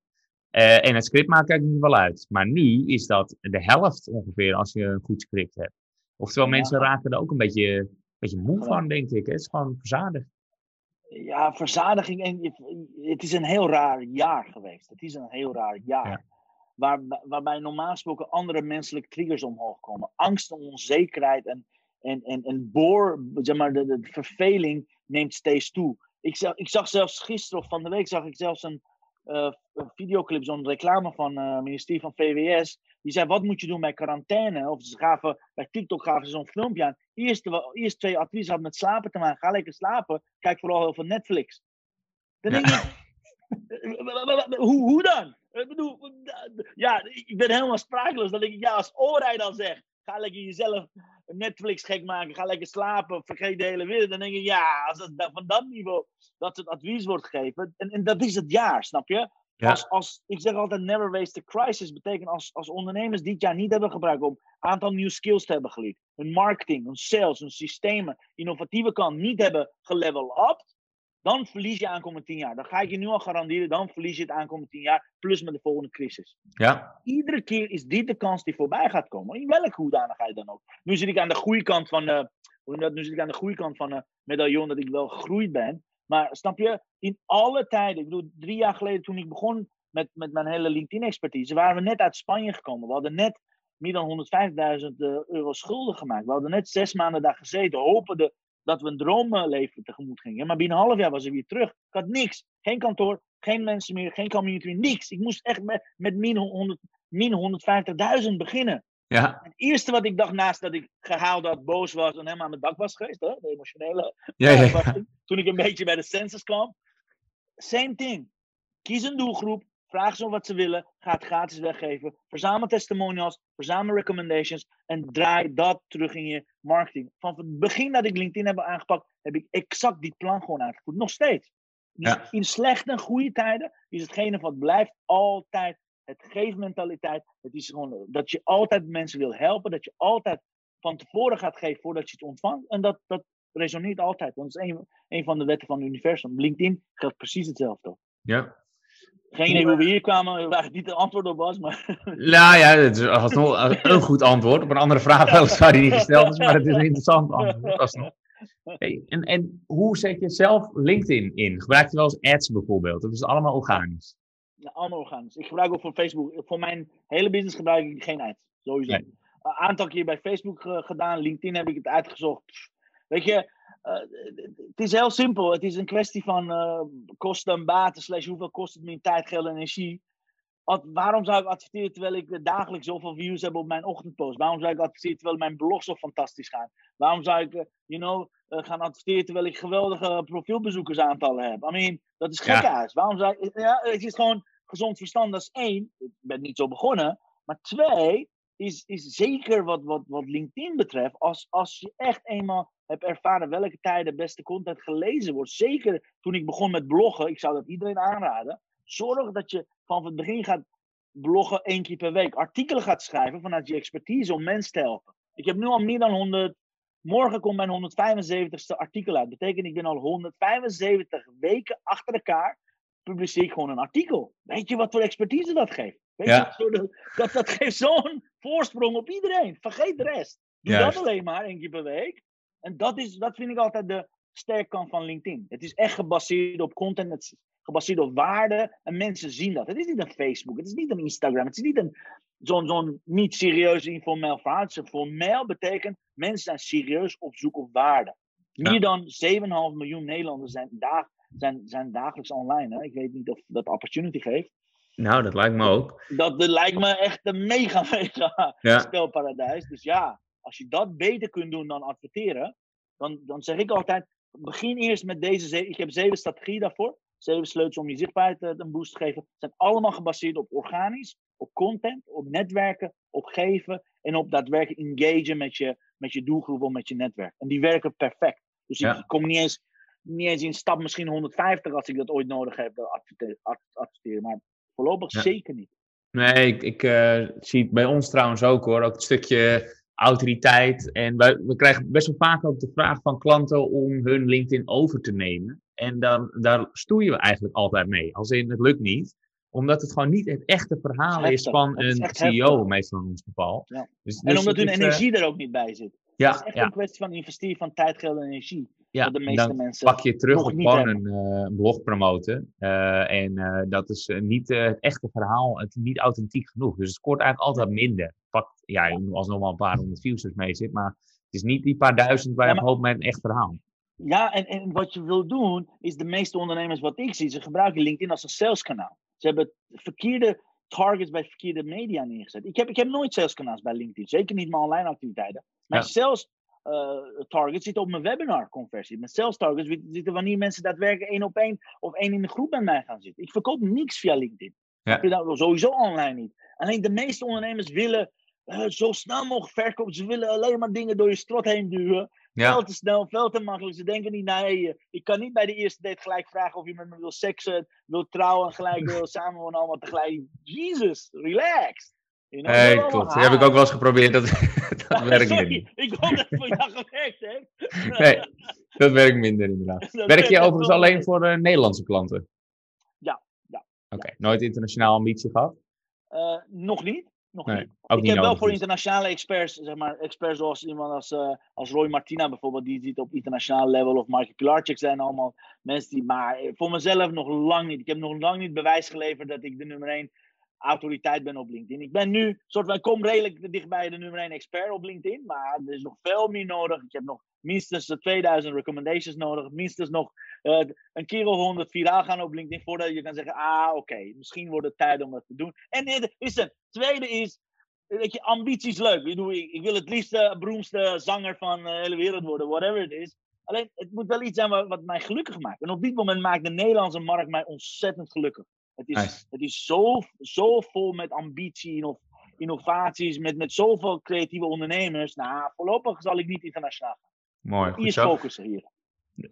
Eh, en het script maakt eigenlijk niet wel uit. Maar nu is dat de helft ongeveer als je een goed script hebt. Oftewel, Ja. mensen raken er ook een beetje, beetje moe Ja. van, denk ik. Het is gewoon verzadigd. Ja, verzadiging. En je- het is een heel raar jaar geweest. Het is een heel raar jaar. Ja. Waar, waarbij normaal gesproken andere menselijke triggers omhoog komen. Angst en onzekerheid en, en, en, en boor, zeg maar, de, de verveling neemt steeds toe. Ik zag, ik zag zelfs gisteren of van de week zag ik zelfs een, eh, videoclip, zo'n reclame van eh, het ministerie van VWS. Die zei, wat moet je doen bij quarantaine? Of ze gaven, bij TikTok gaven ze zo'n filmpje aan. Eerst, eerst twee adviezen hadden met slapen te maken. Ga lekker slapen. Kijk vooral heel veel Netflix. Dan denk ik, [LAUGHS] hoe, hoe dan? Ik bedoel, ja, ik ben helemaal sprakeloos. Dan denk ik, ja, als Orij dan zegt, ga lekker jezelf Netflix gek maken, ga lekker slapen, vergeet de hele wereld. Dan denk ik, ja, als het van dat niveau dat het advies wordt gegeven, en, en dat is het jaar, snap je? Ja. Als, als, ik zeg altijd, never waste a crisis, betekent als, als ondernemers dit jaar niet hebben gebruikt om een aantal nieuwe skills te hebben geleerd, hun marketing, hun sales, hun systemen, innovatieve kant niet hebben gelevel up, dan verlies je aankomende tien jaar. Dan ga ik je nu al garanderen, dan verlies je het aankomende tien jaar, plus met de volgende crisis. Ja, Iedere keer is dit de kans die voorbij gaat komen, in welke hoedanigheid dan ook. Nu zit ik aan de goede kant van, hoe dat? nu zit ik aan de goede kant van een medaillon dat ik wel gegroeid ben. Maar snap je, in alle tijden, ik bedoel, drie jaar geleden toen ik begon met, met mijn hele LinkedIn-expertise, waren we net uit Spanje gekomen. We hadden net meer dan 105.000 eh, euro schulden gemaakt. We hadden net zes maanden daar gezeten, hopende dat we een droomleven tegemoet gingen. Maar binnen een half jaar was ik weer terug. Ik had niks. Geen kantoor, geen mensen meer, geen community niks. Ik moest echt met, met min, 100, min 150.000 beginnen. Ja, Het eerste wat ik dacht naast dat ik gehaald had, boos was en helemaal aan mijn dak was geweest, hè, de emotionele ja, toen ik een beetje bij de census kwam. Same thing. Kies een doelgroep, vraag ze om wat ze willen, ga het gratis weggeven, verzamel testimonials, verzamel recommendations en draai dat terug in je marketing. Van het begin dat ik LinkedIn heb aangepakt, heb ik exact die plan gewoon uitgevoerd. Nog steeds. Dus in slechte en goede tijden is hetgene wat blijft altijd het geefmentaliteit. Het is gewoon dat je altijd mensen wil helpen, dat je altijd van tevoren gaat geven voordat je het ontvangt. En dat, dat resoneert altijd. Want het is een, een van de wetten van het universum. LinkedIn geldt precies hetzelfde. ja. Geen idee hoe we hier kwamen, waar niet het antwoord op was, maar [LAUGHS] Nou ja, het is alsnog een goed antwoord op een andere vraag weliswaar [LAUGHS] die niet gesteld is, maar het is een interessant antwoord alsnog. Hey, en, en hoe zet je zelf LinkedIn in? Gebruik je wel eens ads bijvoorbeeld? Of is het allemaal organisch? Ja, allemaal organisch. Ik gebruik ook voor Facebook. Voor mijn hele business gebruik ik geen ads. Sowieso. Een aantal keer bij Facebook gedaan. LinkedIn heb ik het uitgezocht. Weet je, uh, het is heel simpel. Het is een kwestie van uh, kosten en baten. Slash hoeveel kost het me in tijd, geld en energie. waarom zou ik adverteren terwijl ik dagelijks zoveel views heb op mijn ochtendpost? Waarom zou ik adverteren terwijl mijn blog zo fantastisch gaat? Waarom zou ik, you know, gaan adverteren terwijl ik geweldige profielbezoekersaantallen heb? I mean, dat is gek ja. Waarom zou ik, ja, het is gewoon gezond verstand. Dat is één. Ik ben niet zo begonnen. Maar twee, is, is zeker wat, wat, wat LinkedIn betreft, als, als je echt eenmaal hebt ervaren welke tijden beste content gelezen wordt, zeker toen ik begon met bloggen, ik zou dat iedereen aanraden, zorg dat je vanaf het begin gaat bloggen één keer per week, artikelen gaat schrijven vanuit je expertise om mensen te helpen. Ik heb nu al meer dan 100, morgen komt mijn 175ste artikel uit. Dat betekent ik ben al 175 weken achter elkaar publiceer ik gewoon een artikel. Weet je wat voor expertise dat geeft? Weet ja. je, dat, dat geeft zo'n voorsprong op iedereen. Vergeet de rest. Doe dat alleen maar één keer per week. En dat, is, dat vind ik altijd de sterkkant van LinkedIn. Het is echt gebaseerd op content, het is gebaseerd op waarde. En mensen zien dat. Het is niet een Facebook, het is niet een Instagram, het is niet een, zo'n zo'n niet serieus informeel verhaal. Formeel betekent mensen zijn serieus op zoek op waarde. Meer dan 7,5 miljoen Nederlanders zijn, dag, zijn, zijn dagelijks online. Hè? Ik weet niet of dat opportunity geeft. Nou, dat lijkt me ook. Dat, dat lijkt me echt een mega, [LAUGHS] mega ja. spelparadijs. Dus ja, als je dat beter kunt doen dan adverteren, dan, dan zeg ik altijd, begin eerst met deze zeven. Ik heb zeven strategieën daarvoor. Zeven sleutels om je zichtbaarheid eh, een boost te geven. zijn allemaal gebaseerd op organisch, op content, op netwerken, op geven en op daadwerkelijk engagen met je, met je doelgroep of met je netwerk. En die werken perfect. Dus ik kom niet eens, niet eens in stap misschien 150 als ik dat ooit nodig heb, adverteren. adverteren maar voorlopig zeker niet. Nee, ik, ik uh, zie het bij ons trouwens ook hoor. Ook het stukje autoriteit. En wij, we krijgen best wel vaak ook de vraag van klanten om hun LinkedIn over te nemen. En dan, daar stoeien we eigenlijk altijd mee. Als in, het lukt niet. Omdat het gewoon niet het echte verhaal is van een CEO, meestal in ons geval. Ja. Dus, en dus omdat hun energie er ook niet bij zit. Ja, het is echt een kwestie van investeren van tijd, geld en energie. Ja, de meeste dan mensen pak je terug op gewoon een uh, blog promoten. Uh, en uh, dat is niet het echte verhaal, het niet authentiek genoeg. Dus het scoort eigenlijk altijd minder. Pakt, ja, als nog wel een paar honderd views mee zit, maar het is niet die paar duizend waar je ja, hoopt met een echt verhaal. Ja, en, en wat je wil doen, is de meeste ondernemers wat ik zie, ze gebruiken LinkedIn als een saleskanaal. Ze hebben verkeerde targets bij verkeerde media neergezet. Ik heb, ik heb nooit saleskanaals bij LinkedIn, zeker niet mijn online activiteiten. Mijn ja. sales uh, targets zitten op mijn webinar conversie. Mijn sales targets zitten wanneer mensen daadwerkelijk één op één of één in de groep bij mij gaan zitten. Ik verkoop niks via LinkedIn. Ja. Heb je dat sowieso online niet. Alleen de meeste ondernemers willen uh, zo snel mogelijk verkopen. Ze willen alleen maar dingen door je strot heen duwen. Ja. Veel te snel, veel te makkelijk. Ze denken niet, nee, ik kan niet bij de eerste date gelijk vragen of je met me wil seksen, wil trouwen en gelijk wil [LAUGHS] samenwonen, allemaal tegelijk. Jesus, relax. You know, hey, klopt. Die heb ik ook wel eens geprobeerd. Dat, [LAUGHS] dat werkt Sorry, niet. Ik hoop dat het voor jou gewerkt heeft. nee, dat werkt minder inderdaad. Werk je overigens alleen voor uh, Nederlandse klanten? Ja. ja Oké, okay. nooit internationaal ambitie gehad? Uh, nog niet. Nog nee, niet. ik heb wel voor dus. internationale experts, zeg maar, experts zoals iemand als, uh, als Roy Martina bijvoorbeeld, die zit op internationaal level, of Mark Pilarczyk zijn allemaal mensen die, maar voor mezelf nog lang niet. Ik heb nog lang niet bewijs geleverd dat ik de nummer 1 autoriteit ben op LinkedIn. Ik ben nu, soort van, kom redelijk dichtbij de nummer 1 expert op LinkedIn, maar er is nog veel meer nodig. Ik heb nog minstens 2000 recommendations nodig, minstens nog uh, een keer of 100 viraal gaan op LinkedIn voordat je kan zeggen, ah oké, misschien wordt het tijd om dat te doen. En dit is het tweede is, weet je, ambities leuk. Ik, bedoel, ik, wil het liefst de beroemdste zanger van de hele wereld worden, whatever it is. Alleen, het moet wel iets zijn wat mij gelukkig maakt. En op dit moment maakt de Nederlandse markt mij ontzettend gelukkig. Het is, het is zo, zo vol met ambitie of innovaties, met, met zoveel creatieve ondernemers. Nou, voorlopig zal ik niet internationaal gaan. Mooi, goed Hier zo. focussen hier.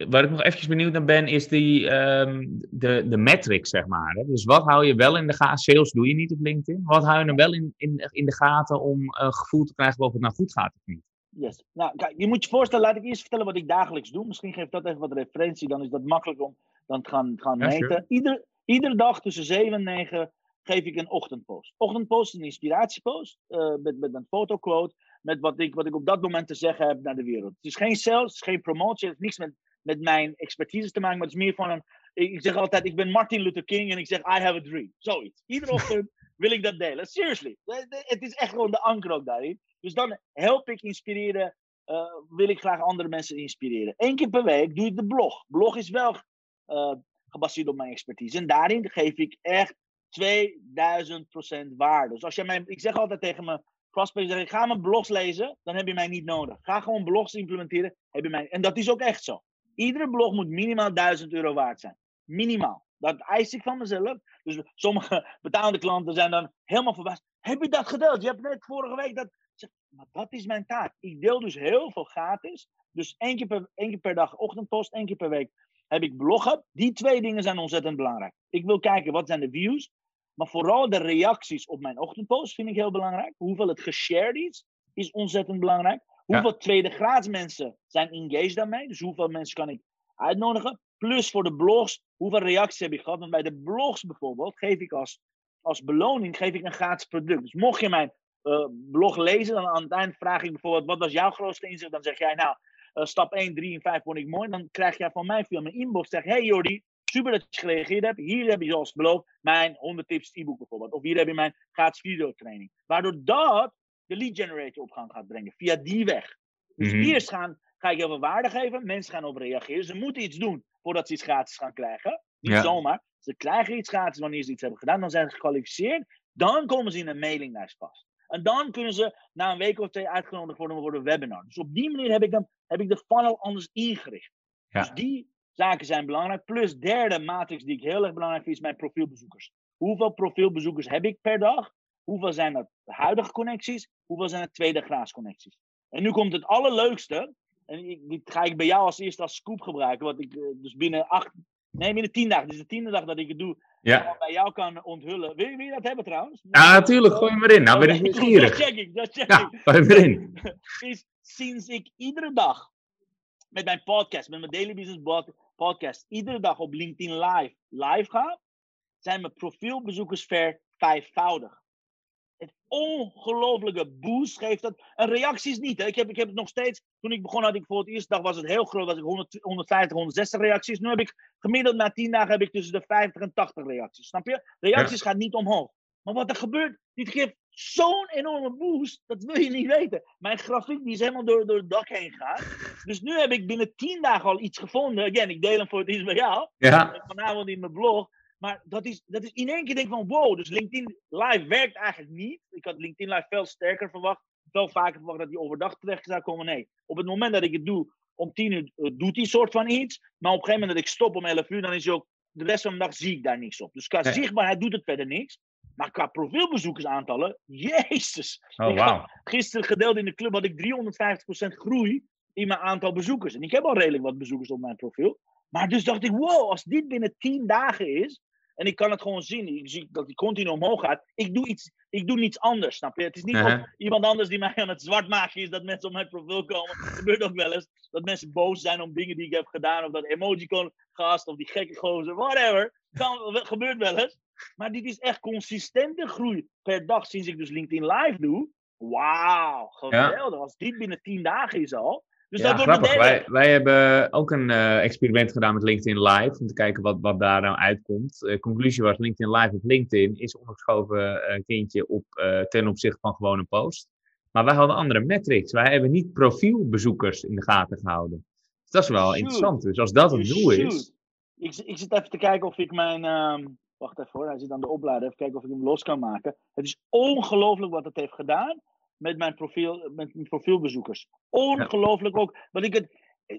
Waar ik nog eventjes benieuwd naar ben, is die, um, de, de metrics, zeg maar. Hè? Dus wat hou je wel in de gaten? Sales doe je niet op LinkedIn. Wat hou je dan wel in, in, in de gaten om een gevoel te krijgen of het nou goed gaat of niet? Yes. Nou, kijk, je moet je voorstellen, laat ik eerst vertellen wat ik dagelijks doe. Misschien geeft dat even wat referentie, dan is dat makkelijk om dan te gaan, gaan meten. Sure. Ieder, Iedere dag tussen 7 en 9 geef ik een ochtendpost. Ochtendpost is een inspiratiepost uh, met, met een fotoquote. met wat, ik, wat ik op dat moment te zeggen heb naar de wereld. Het is geen sales, het is geen promotie, het heeft niks met, met mijn expertise te maken, maar het is meer van een. Ik zeg altijd, ik ben Martin Luther King en ik zeg, I have a dream. Zoiets. Iedere [LAUGHS] ochtend wil ik dat delen. Seriously. Het is echt gewoon de anker ook daarin. Dus dan help ik inspireren, uh, wil ik graag andere mensen inspireren. Eén keer per week doe ik de blog. Blog is wel uh, gebaseerd op mijn expertise. En daarin geef ik echt 2000% waarde. Dus als jij mij, ik zeg altijd tegen mijn prospects, ga mijn blogs lezen, dan heb je mij niet nodig. Ga gewoon blogs implementeren, heb je mij. En dat is ook echt zo. Iedere blog moet minimaal 1000 euro waard zijn. Minimaal. Dat eis ik van mezelf. Dus sommige [LAUGHS] betaalde klanten zijn dan helemaal verbaasd. Heb je dat gedeeld? Je hebt net vorige week dat. Maar dat is mijn taak. Ik deel dus heel veel gratis. Dus één keer per, één keer per dag ochtendpost, één keer per week heb ik bloggen. Die twee dingen zijn ontzettend belangrijk. Ik wil kijken wat zijn de views. Maar vooral de reacties op mijn ochtendpost vind ik heel belangrijk. Hoeveel het geshared is, is ontzettend belangrijk. Hoeveel tweede graads mensen zijn engaged daarmee. Dus hoeveel mensen kan ik uitnodigen. Plus voor de blogs, hoeveel reacties heb ik gehad. Want bij de blogs bijvoorbeeld geef ik als, als beloning geef ik een gratis product. Dus mocht je mijn uh, blog lezen, dan aan het eind vraag ik bijvoorbeeld, wat was jouw grootste inzicht? Dan zeg jij, nou, uh, stap 1, 3 en 5 vond ik mooi. Dan krijg jij van mij via mijn inbox, zeg hey Jordi, super dat je gereageerd hebt. Hier heb je zoals beloofd mijn 100 tips e-book bijvoorbeeld. Of hier heb je mijn gratis videotraining. Waardoor dat de lead generator op gang gaat brengen, via die weg. Dus mm -hmm. eerst gaan, ga ik heel veel waarde geven, mensen gaan op reageren. Ze moeten iets doen voordat ze iets gratis gaan krijgen. Niet ja. zomaar. Ze krijgen iets gratis wanneer ze iets hebben gedaan. Dan zijn ze gekwalificeerd. Dan komen ze in een mailinglijst vast. En dan kunnen ze na een week of twee uitgenodigd worden voor een webinar. Dus op die manier heb ik, dan, heb ik de funnel anders ingericht. Ja. Dus die zaken zijn belangrijk. Plus derde matrix die ik heel erg belangrijk vind, is mijn profielbezoekers. Hoeveel profielbezoekers heb ik per dag? Hoeveel zijn dat huidige connecties? Hoeveel zijn het tweede graads connecties? En nu komt het allerleukste. En dit ga ik bij jou als eerste als scoop gebruiken. Wat ik dus binnen acht, nee, binnen tien dagen. Dit is de tiende dag dat ik het doe. Ja. bij jou kan onthullen. Wil je, wil je dat hebben trouwens? Ja, natuurlijk. Gooi maar in. Nou ben ik nieuwsgierig. Dat check ik. Dat check ja, ik. gooi maar in. [LAUGHS] is sinds ik iedere dag met mijn podcast, met mijn Daily Business podcast, iedere dag op LinkedIn Live live ga, zijn mijn profielbezoekers vervijfvoudig het ongelofelijke boost geeft dat. En reacties niet. Hè. Ik, heb, ik heb het nog steeds. Toen ik begon had ik voor het eerste dag was het heel groot. Was ik 100, 150, 160 reacties. Nu heb ik gemiddeld na 10 dagen heb ik tussen de 50 en 80 reacties. Snap je? Reacties ja. gaan niet omhoog. Maar wat er gebeurt, dit geeft zo'n enorme boost. Dat wil je niet weten. Mijn grafiek die is helemaal door, door het dak heen gegaan. Dus nu heb ik binnen 10 dagen al iets gevonden. Again, ik deel hem voor het eerst bij jou. Ja. Vanavond in mijn blog. Maar dat is, dat is in één keer denk ik van wow, dus LinkedIn Live werkt eigenlijk niet. Ik had LinkedIn Live veel sterker verwacht. Veel vaker verwacht dat die overdag terecht zou komen. Nee, op het moment dat ik het doe, om tien uur uh, doet hij soort van iets. Maar op een gegeven moment dat ik stop om 11 uur, dan is hij ook, de rest van de dag zie ik daar niks op. Dus qua nee. zichtbaarheid doet het verder niks. Maar qua profielbezoekersaantallen, jezus. Oh, wow. Gisteren gedeeld in de club had ik 350% groei in mijn aantal bezoekers. En ik heb al redelijk wat bezoekers op mijn profiel. Maar dus dacht ik, wow, als dit binnen 10 dagen is, en ik kan het gewoon zien. Ik zie dat die continu omhoog gaat. Ik doe, iets, ik doe niets anders, snap je? Het is niet uh -huh. iemand anders die mij aan het zwart maken is dat mensen op mijn profiel komen. Het gebeurt ook wel eens. Dat mensen boos zijn om dingen die ik heb gedaan. Of dat emoticon gast of die gekke gozer, whatever. Kan, gebeurt wel eens. Maar dit is echt consistente groei per dag sinds ik dus LinkedIn Live doe. Wauw, geweldig. Ja. Als dit binnen 10 dagen is al. Dus ja, dat grappig. Wij, wij hebben ook een uh, experiment gedaan met LinkedIn Live. Om te kijken wat, wat daar nou uitkomt. De uh, conclusie was LinkedIn Live op LinkedIn is ondergeschoven uh, kindje op, ten opzichte van gewoon een post. Maar wij hadden andere metrics. Wij hebben niet profielbezoekers in de gaten gehouden. Dus dat is wel Shoot. interessant. Dus als dat het doel is. Ik, ik zit even te kijken of ik mijn... Um, wacht even hoor, hij zit aan de opleider. Even kijken of ik hem los kan maken. Het is ongelooflijk wat het heeft gedaan met mijn, profiel, met mijn profielbezoekers. Ongelooflijk ja. ook. Want ik, het,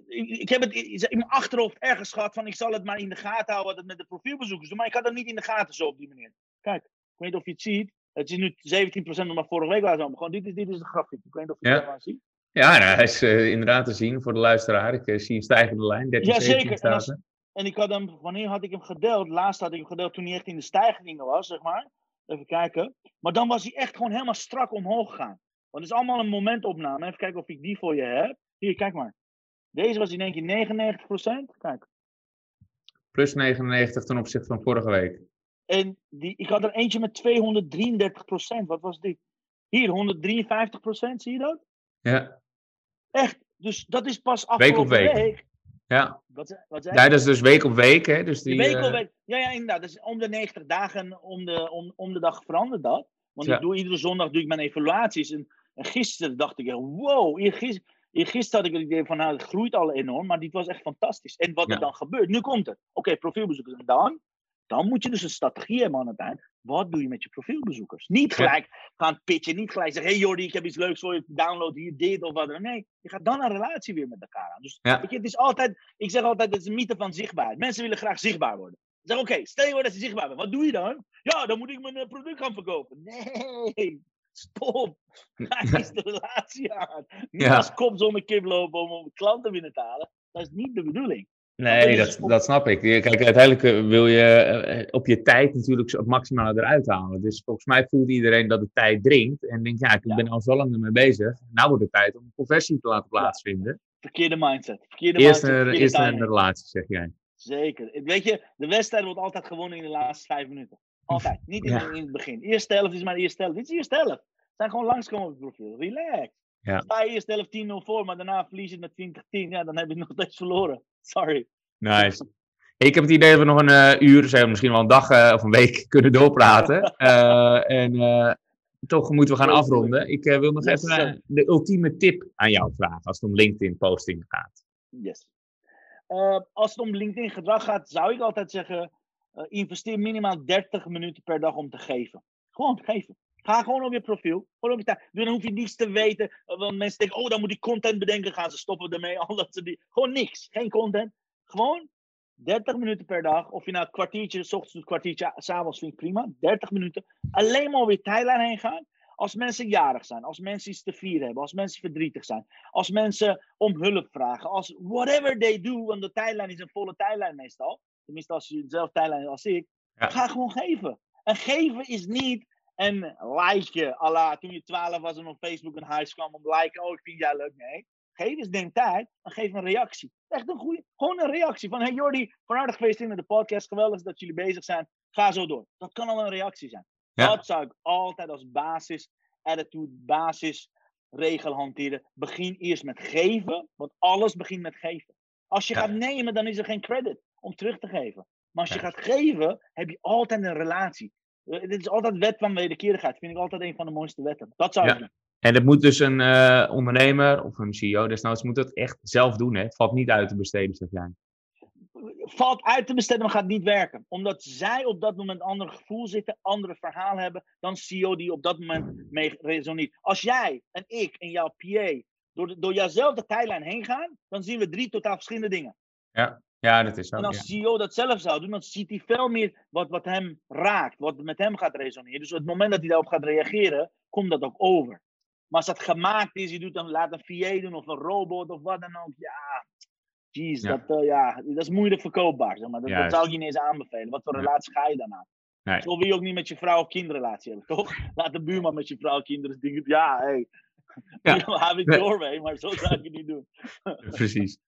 ik, heb het in mijn achterhoofd ergens gehad van ik zal het maar in de gaten houden het met de profielbezoekers. Maar ik had het niet in de gaten zo op die manier. Kijk, ik weet niet of je het ziet. Het is nu 17% nog maar vorige week was Gewoon dit is, dit is de grafiek. Ik weet niet of je ja. het ziet. Ja, nou, hij is uh, inderdaad te zien voor de luisteraar. Ik uh, zie een stijgende lijn. 13, ja, zeker. En, als, en, ik had hem, wanneer had ik hem gedeeld? Laatst had ik hem gedeeld toen hij echt in de stijgingen was, zeg maar. Even kijken. Maar dan was hij echt gewoon helemaal strak omhoog gegaan. Want het is allemaal een momentopname. Even kijken of ik die voor je heb. Hier, kijk maar. Deze was in één keer 99%. Kijk. Plus 99 ten opzichte van vorige week. En die, ik had er eentje met 233%. Wat was die? Hier, 153%, zie je dat? Ja. Echt. Dus dat is pas Week op afgelopen week. week. Ja. Wat, wat ja, dat is dus week op week, hè? Dus Die die, week eh, op week. Ja, ja, inderdaad. Dus om de 90 dagen, om de, om, om de dag verandert dat. Want Ja. ik doe iedere zondag doe ik mijn evaluaties. En, en gisteren dacht ik, wow, eergisteren, eergisteren had ik het idee van, nou, het groeit al enorm. Maar dit was echt fantastisch. En wat Ja. er dan gebeurt, nu komt het. Oké, profielbezoekers. En dan? Dan moet je dus een strategie hebben aan het eind. Wat doe je met je profielbezoekers? Niet gelijk gaan pitchen, niet gelijk zeggen, hey Jordi, ik heb iets leuks voor je, download hier dit of wat dan. Nee, je gaat dan een relatie weer met elkaar aan. Dus Ja. weet je, het is altijd, ik zeg altijd, het is een mythe van zichtbaarheid. Mensen willen graag zichtbaar worden. Zeg, oké, stel je voor dat ze zichtbaar bent. Wat doe je dan? Ja, dan moet ik mijn eh, product gaan verkopen. Nee, stop. Ga eens de relatie aan. Niet Ja. als kop zonder kip lopen om, om klanten binnen te halen. Dat is niet de bedoeling. Nee, dat is dat, snap ik. Kijk, uiteindelijk eh, wil je eh, op je tijd natuurlijk zo het maximale eruit halen. Dus volgens mij voelt iedereen dat de tijd dringt. En denkt, ja, ik Ja. ben al zo lang ermee bezig. Nou wordt het tijd om een conversie te laten plaatsvinden. Verkeerde mindset. Verkeerde Eerst, mindset. verkeerde eerst een relatie, zeg jij. Zeker. Weet je, de wedstrijd wordt altijd gewonnen in de laatste vijf minuten. Altijd. Niet in, Ja. in het begin. Eerste helft is maar de eerste helft. Dit is eerste helft. Ze zijn gewoon langskomen op het profiel. Relax. Ja. Sta je eerste helft 10-0 voor, maar daarna verlies je het met 20-10. Ja, dan heb je [LAUGHS] nog steeds verloren. Sorry. Nice. Ik heb het idee dat we nog een eh, uur, zeg, misschien wel een dag eh, of een week [LAUGHS] kunnen doorpraten. [LAUGHS] Eh, en toch moeten we gaan afronden. Ik wil nog Yes, even de ultieme tip aan jou vragen als het om LinkedIn posting gaat. Yes. Als het om LinkedIn gedrag gaat, zou ik altijd zeggen: eh, investeer minimaal 30 minuten per dag om te geven. Gewoon geven. Ga gewoon op je profiel. Gewoon op je. Dan hoef je niets te weten. eh, Want mensen denken: oh, dan moet ik content bedenken. Gaan ze stoppen ermee. [LAUGHS] Al dat ze die. Gewoon niks. Geen content. Gewoon 30 minuten per dag. Of je nou een kwartiertje, s ochtends een kwartiertje, s'avonds vind ik prima. 30 minuten. Alleen maar over je tijdlijn heen gaan. Als mensen jarig zijn, als mensen iets te vieren hebben, als mensen verdrietig zijn, als mensen om hulp vragen, als whatever they do, want de tijdlijn is een volle tijdlijn meestal. Tenminste, als je dezelfde tijdlijn als ik. Ja. Ga gewoon geven. En geven is niet een like, Allah, toen je 12 was en op Facebook een huis kwam om liken, oh ik vind jij leuk. Nee. Geef eens neem tijd en geef een reactie. Echt een goede, gewoon een reactie van hey Jordi, van harte geweest in de podcast, geweldig dat jullie bezig zijn. Ga zo door. Dat kan al een reactie zijn. Ja. Dat zou ik altijd als basis, attitude, basis regel hanteren. Begin eerst met geven, want alles begint met geven. Als je Ja. gaat nemen, dan is er geen credit om terug te geven. Maar als je gaat geven, heb je altijd een relatie. Eh, Dit is altijd wet van wederkerigheid. Vind ik altijd een van de mooiste wetten. Dat zou Ja. ik doen. En dat moet dus een eh, ondernemer of een CEO desnoods moet dat echt zelf doen. Hè? Het valt niet uit te besteden, zeg jij. Valt uit te besteden, maar gaat niet werken. Omdat zij op dat moment een ander gevoel zitten, andere verhaal hebben dan CEO die op dat moment mee resoneert. Als jij en ik en jouw PA door, de- door jouwzelfde tijdlijn heen gaan, dan zien we drie totaal verschillende dingen. Ja, dat is zo. En ja. als CEO dat zelf zou doen, dan ziet hij veel meer wat, wat hem raakt, wat met hem gaat resoneren. Dus op het moment dat hij daarop gaat reageren, komt dat ook over. Maar als dat gemaakt is, je doet dan, laat een VA doen of een robot of wat dan ook. Ja, jeez, Ja. Dat, eh, ja, dat is moeilijk verkoopbaar. Zeg maar. dat, zou ik je niet eens aanbevelen. Wat voor relatie ga je dan aan? Nee. Zo wil je ook niet met je vrouw of kindrelatie hebben, toch? [LAUGHS] Laat de buurman met je vrouw en kinderen dingen. Ja, hey. Ja. [LAUGHS] have it your way, maar zo zou ik het niet doen. Precies.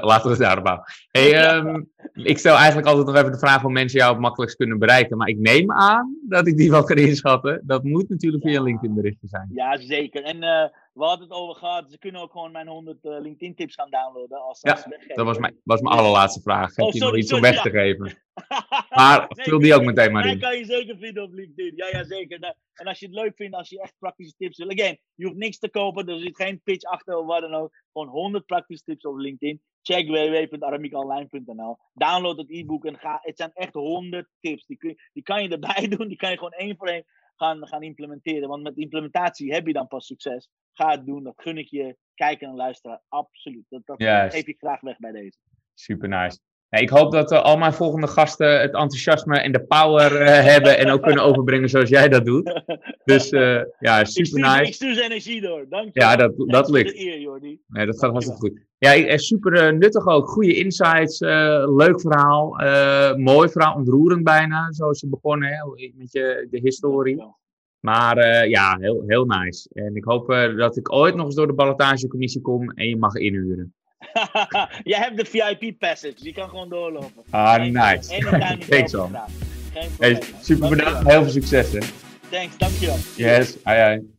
Laten we het daarop houden. Hey, ehm, ik stel eigenlijk altijd nog even de vraag hoe mensen jou het makkelijkst kunnen bereiken. Maar ik neem aan dat ik die wel kan inschatten. Dat moet natuurlijk via Ja. LinkedIn berichtje zijn. Ja, zeker. En eh, we hadden het over gehad. Ze kunnen ook gewoon mijn 100 eh, LinkedIn tips gaan downloaden. Als Ja. Dat was mijn, was mijn allerlaatste vraag. Heb Oh, je nog sorry, iets om weg te geven? [LAUGHS] Maar vul die ook meteen maar in. kan je zeker vinden op LinkedIn. Ja, ja, zeker. Nou, En als je het leuk vindt, als je echt praktische tips wil. Again, je hoeft niks te kopen. Er zit geen pitch achter of wat dan ook. Gewoon 100 praktische tips op LinkedIn. Check www.aramiekonline.nl. Download het e-book en ga. Het zijn echt 100 tips. Die, kun die kan je erbij [LAUGHS] doen. Die kan je gewoon één voor één gaan, gaan implementeren. Want met implementatie heb je dan pas succes. Ga het doen. Dat gun ik je. Kijken en luisteren. Absoluut. Dat, dat geef ik graag weg bij deze. Super nice. Ja, ik hoop dat eh, al mijn volgende gasten het enthousiasme en de power eh, hebben en ook kunnen overbrengen zoals jij dat doet. Dus eh, ja, ik, super stuur, ik nice. stuur zijn energie door. Dank je. Ja, dat, dat lukt. de eer. Nee, dat gaat hartstikke goed. Ja, super nuttig ook. Goede insights, leuk verhaal, mooi verhaal, ontroerend bijna, zoals je begonnen hè, met je, de historie. Maar ja, heel, heel nice. En ik hoop dat ik ooit nog eens door de ballotagecommissie kom en je mag inhuren. [LAUGHS] Jij hebt de VIP passage, die kan gewoon doorlopen. Ah, nice. [LAUGHS] [LAUGHS] Thanks, je man. Hey, super bedankt, heel veel succes hè. Thanks, dankjewel. Yes, ai ai.